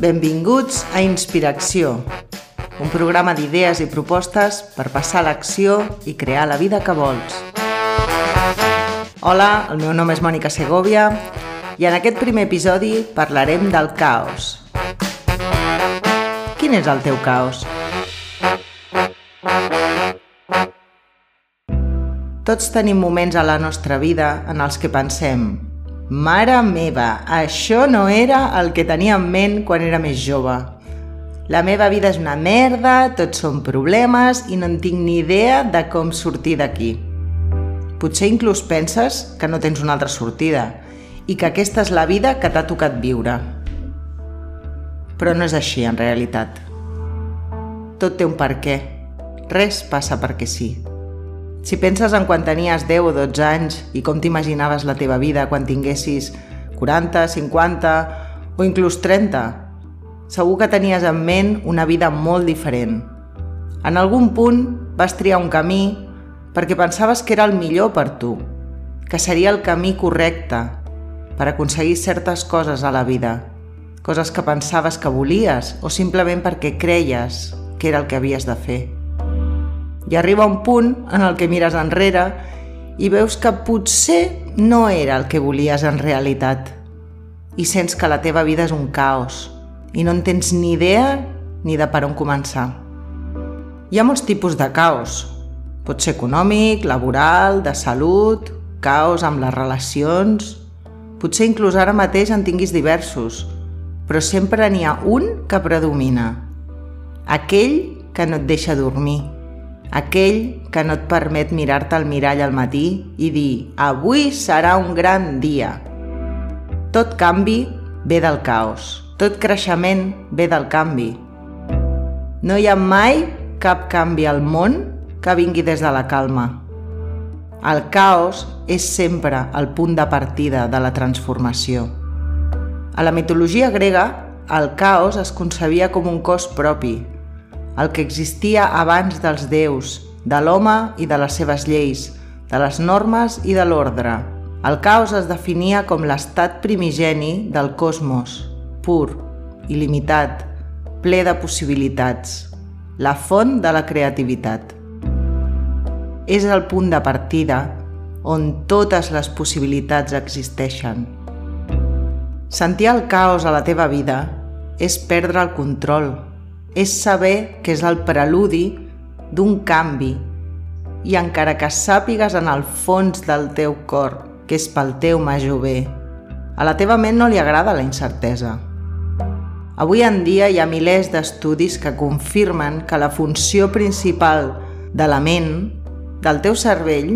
Benvinguts a Inspiració, un programa d'idees i propostes per passar l'acció i crear la vida que vols. Hola, el meu nom és Mònica Segovia i en aquest primer episodi parlarem del caos. Quin és el teu caos? Tots tenim moments a la nostra vida en els que pensem Mare meva, això no era el que tenia en ment quan era més jove. La meva vida és una merda, tots són problemes i no en tinc ni idea de com sortir d'aquí. Potser inclús penses que no tens una altra sortida i que aquesta és la vida que t'ha tocat viure. Però no és així, en realitat. Tot té un per què. Res passa perquè sí. Si penses en quan tenies 10 o 12 anys i com t'imaginaves la teva vida quan tinguessis 40, 50 o inclús 30, segur que tenies en ment una vida molt diferent. En algun punt vas triar un camí perquè pensaves que era el millor per tu, que seria el camí correcte per aconseguir certes coses a la vida, coses que pensaves que volies o simplement perquè creies que era el que havies de fer. I arriba un punt en el que mires enrere i veus que potser no era el que volies en realitat. I sents que la teva vida és un caos i no en tens ni idea ni de per on començar. Hi ha molts tipus de caos. Pot ser econòmic, laboral, de salut, caos amb les relacions... Potser inclús ara mateix en tinguis diversos, però sempre n'hi ha un que predomina. Aquell que no et deixa dormir, aquell que no et permet mirar-te al mirall al matí i dir «Avui serà un gran dia». Tot canvi ve del caos, tot creixement ve del canvi. No hi ha mai cap canvi al món que vingui des de la calma. El caos és sempre el punt de partida de la transformació. A la mitologia grega, el caos es concebia com un cos propi, el que existia abans dels déus, de l'home i de les seves lleis, de les normes i de l'ordre. El caos es definia com l'estat primigeni del cosmos, pur, il·limitat, ple de possibilitats, la font de la creativitat. És el punt de partida on totes les possibilitats existeixen. Sentir el caos a la teva vida és perdre el control, és saber que és el preludi d'un canvi i encara que sàpigues en el fons del teu cor que és pel teu major bé, a la teva ment no li agrada la incertesa. Avui en dia hi ha milers d'estudis que confirmen que la funció principal de la ment, del teu cervell,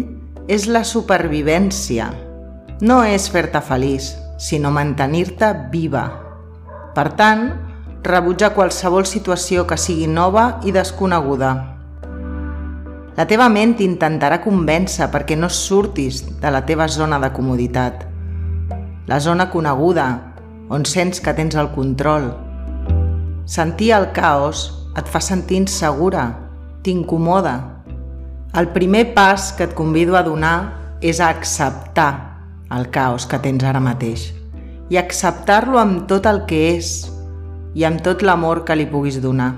és la supervivència. No és fer-te feliç, sinó mantenir-te viva. Per tant, rebutjar qualsevol situació que sigui nova i desconeguda. La teva ment intentarà convèncer perquè no surtis de la teva zona de comoditat, la zona coneguda, on sents que tens el control. Sentir el caos et fa sentir insegura, t'incomoda. El primer pas que et convido a donar és a acceptar el caos que tens ara mateix i acceptar-lo amb tot el que és, i amb tot l'amor que li puguis donar.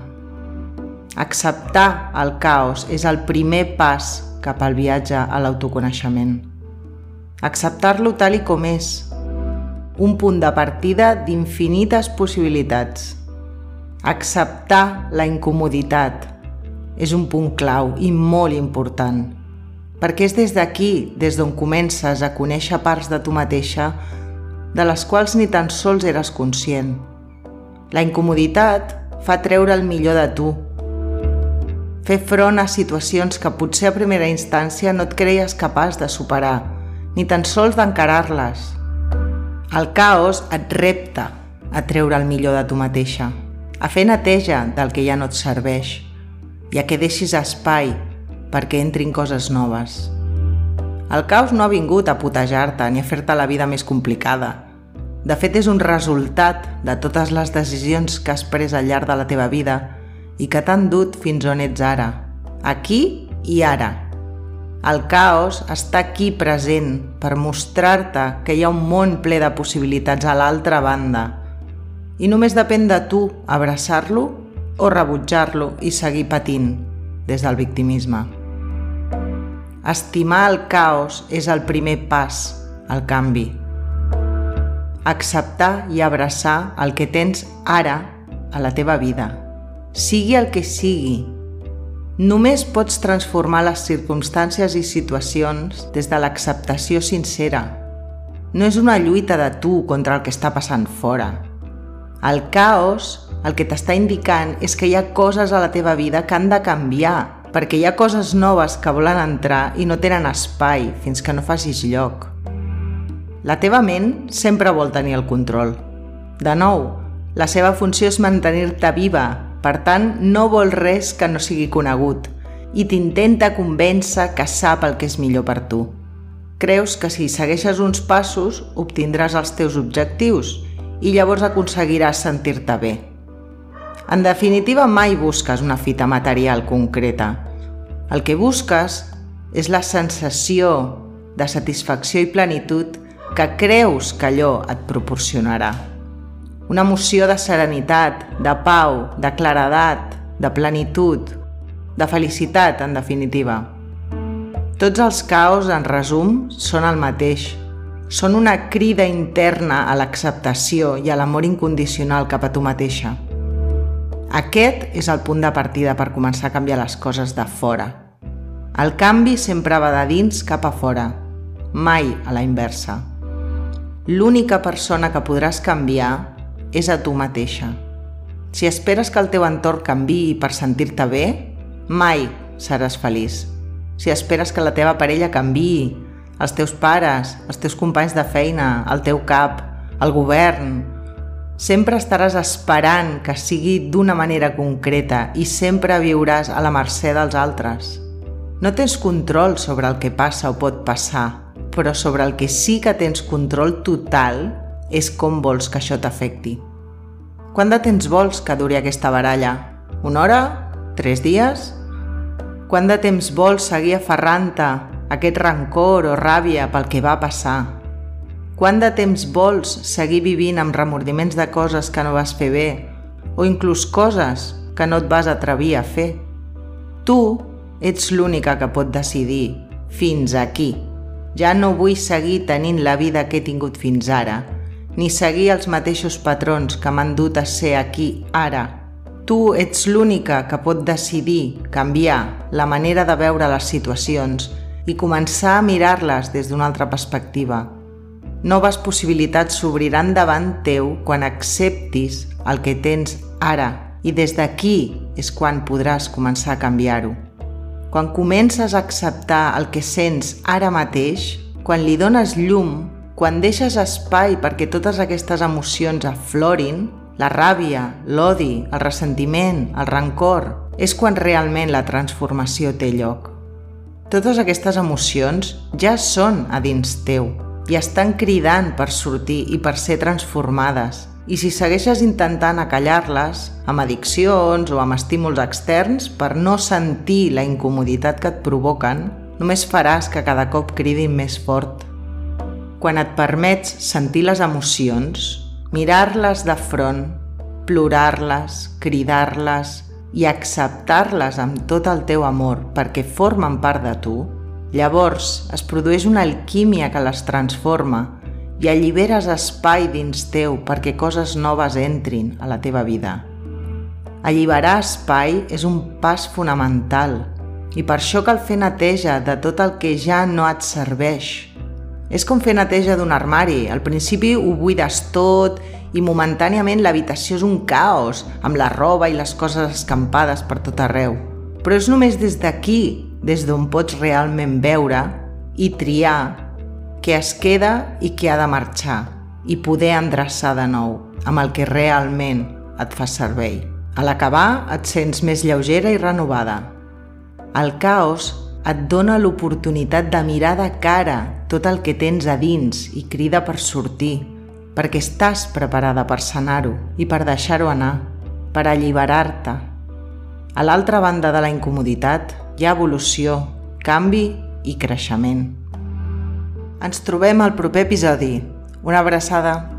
Acceptar el caos és el primer pas cap al viatge a l'autoconeixement. Acceptar-lo tal i com és, un punt de partida d'infinites possibilitats. Acceptar la incomoditat és un punt clau i molt important, perquè és des d'aquí, des d'on comences a conèixer parts de tu mateixa de les quals ni tan sols eres conscient. La incomoditat fa treure el millor de tu. Fer front a situacions que potser a primera instància no et creies capaç de superar, ni tan sols d'encarar-les. El caos et repta a treure el millor de tu mateixa, a fer neteja del que ja no et serveix i a que deixis espai perquè entrin coses noves. El caos no ha vingut a putejar-te ni a fer-te la vida més complicada, de fet, és un resultat de totes les decisions que has pres al llarg de la teva vida i que t'han dut fins on ets ara, aquí i ara. El caos està aquí present per mostrar-te que hi ha un món ple de possibilitats a l'altra banda, i només depèn de tu abraçar-lo o rebutjar-lo i seguir patint des del victimisme. Estimar el caos és el primer pas al canvi. Acceptar i abraçar el que tens ara a la teva vida. Sigui el que sigui. Només pots transformar les circumstàncies i situacions des de l'acceptació sincera. No és una lluita de tu contra el que està passant fora el caos el que t'està indicant és que hi ha coses a la teva vida que han de canviar, perquè hi ha coses noves que volen entrar i no tenen espai fins que no facis lloc. La teva ment sempre vol tenir el control. De nou, la seva funció és mantenir-te viva, per tant, no vol res que no sigui conegut i t'intenta convèncer que sap el que és millor per tu. Creus que si segueixes uns passos obtindràs els teus objectius i llavors aconseguiràs sentir-te bé. En definitiva, mai busques una fita material concreta. El que busques és la sensació de satisfacció i plenitud que creus que allò et proporcionarà. Una emoció de serenitat, de pau, de claredat, de plenitud, de felicitat, en definitiva. Tots els caos, en resum, són el mateix, són una crida interna a l'acceptació i a l'amor incondicional cap a tu mateixa. Aquest és el punt de partida per començar a canviar les coses de fora. El canvi sempre va de dins cap a fora, mai a la inversa. L'única persona que podràs canviar és a tu mateixa. Si esperes que el teu entorn canvi per sentir-te bé, mai seràs feliç. Si esperes que la teva parella canvi els teus pares, els teus companys de feina, el teu cap, el govern... Sempre estaràs esperant que sigui d'una manera concreta i sempre viuràs a la mercè dels altres. No tens control sobre el que passa o pot passar, però sobre el que sí que tens control total és com vols que això t'afecti. Quant de temps vols que duri aquesta baralla? Una hora? Tres dies? Quant de temps vols seguir aferrant-te aquest rancor o ràbia pel que va passar? Quant de temps vols seguir vivint amb remordiments de coses que no vas fer bé o inclús coses que no et vas atrevir a fer? Tu ets l'única que pot decidir fins aquí. Ja no vull seguir tenint la vida que he tingut fins ara, ni seguir els mateixos patrons que m'han dut a ser aquí ara. Tu ets l'única que pot decidir canviar la manera de veure les situacions i començar a mirar-les des d'una altra perspectiva. Noves possibilitats s'obriran davant teu quan acceptis el que tens ara i des d'aquí és quan podràs començar a canviar-ho. Quan comences a acceptar el que sents ara mateix, quan li dones llum, quan deixes espai perquè totes aquestes emocions aflorin, la ràbia, l'odi, el ressentiment, el rancor, és quan realment la transformació té lloc. Totes aquestes emocions ja són a dins teu i estan cridant per sortir i per ser transformades. I si segueixes intentant acallar-les amb addiccions o amb estímuls externs per no sentir la incomoditat que et provoquen, només faràs que cada cop cridin més fort. Quan et permets sentir les emocions, mirar-les de front, plorar-les, cridar-les, i acceptar-les amb tot el teu amor perquè formen part de tu, llavors es produeix una alquímia que les transforma i alliberes espai dins teu perquè coses noves entrin a la teva vida. Alliberar espai és un pas fonamental i per això cal fer neteja de tot el que ja no et serveix. És com fer neteja d'un armari. Al principi ho buides tot i momentàniament l'habitació és un caos, amb la roba i les coses escampades per tot arreu. Però és només des d'aquí, des d'on pots realment veure i triar què es queda i què ha de marxar i poder endreçar de nou amb el que realment et fa servei. A l'acabar et sents més lleugera i renovada. El caos et dona l'oportunitat de mirar de cara tot el que tens a dins i crida per sortir, perquè estàs preparada per sanar-ho i per deixar-ho anar, per alliberar-te. A l'altra banda de la incomoditat hi ha evolució, canvi i creixement. Ens trobem al proper episodi. Una abraçada.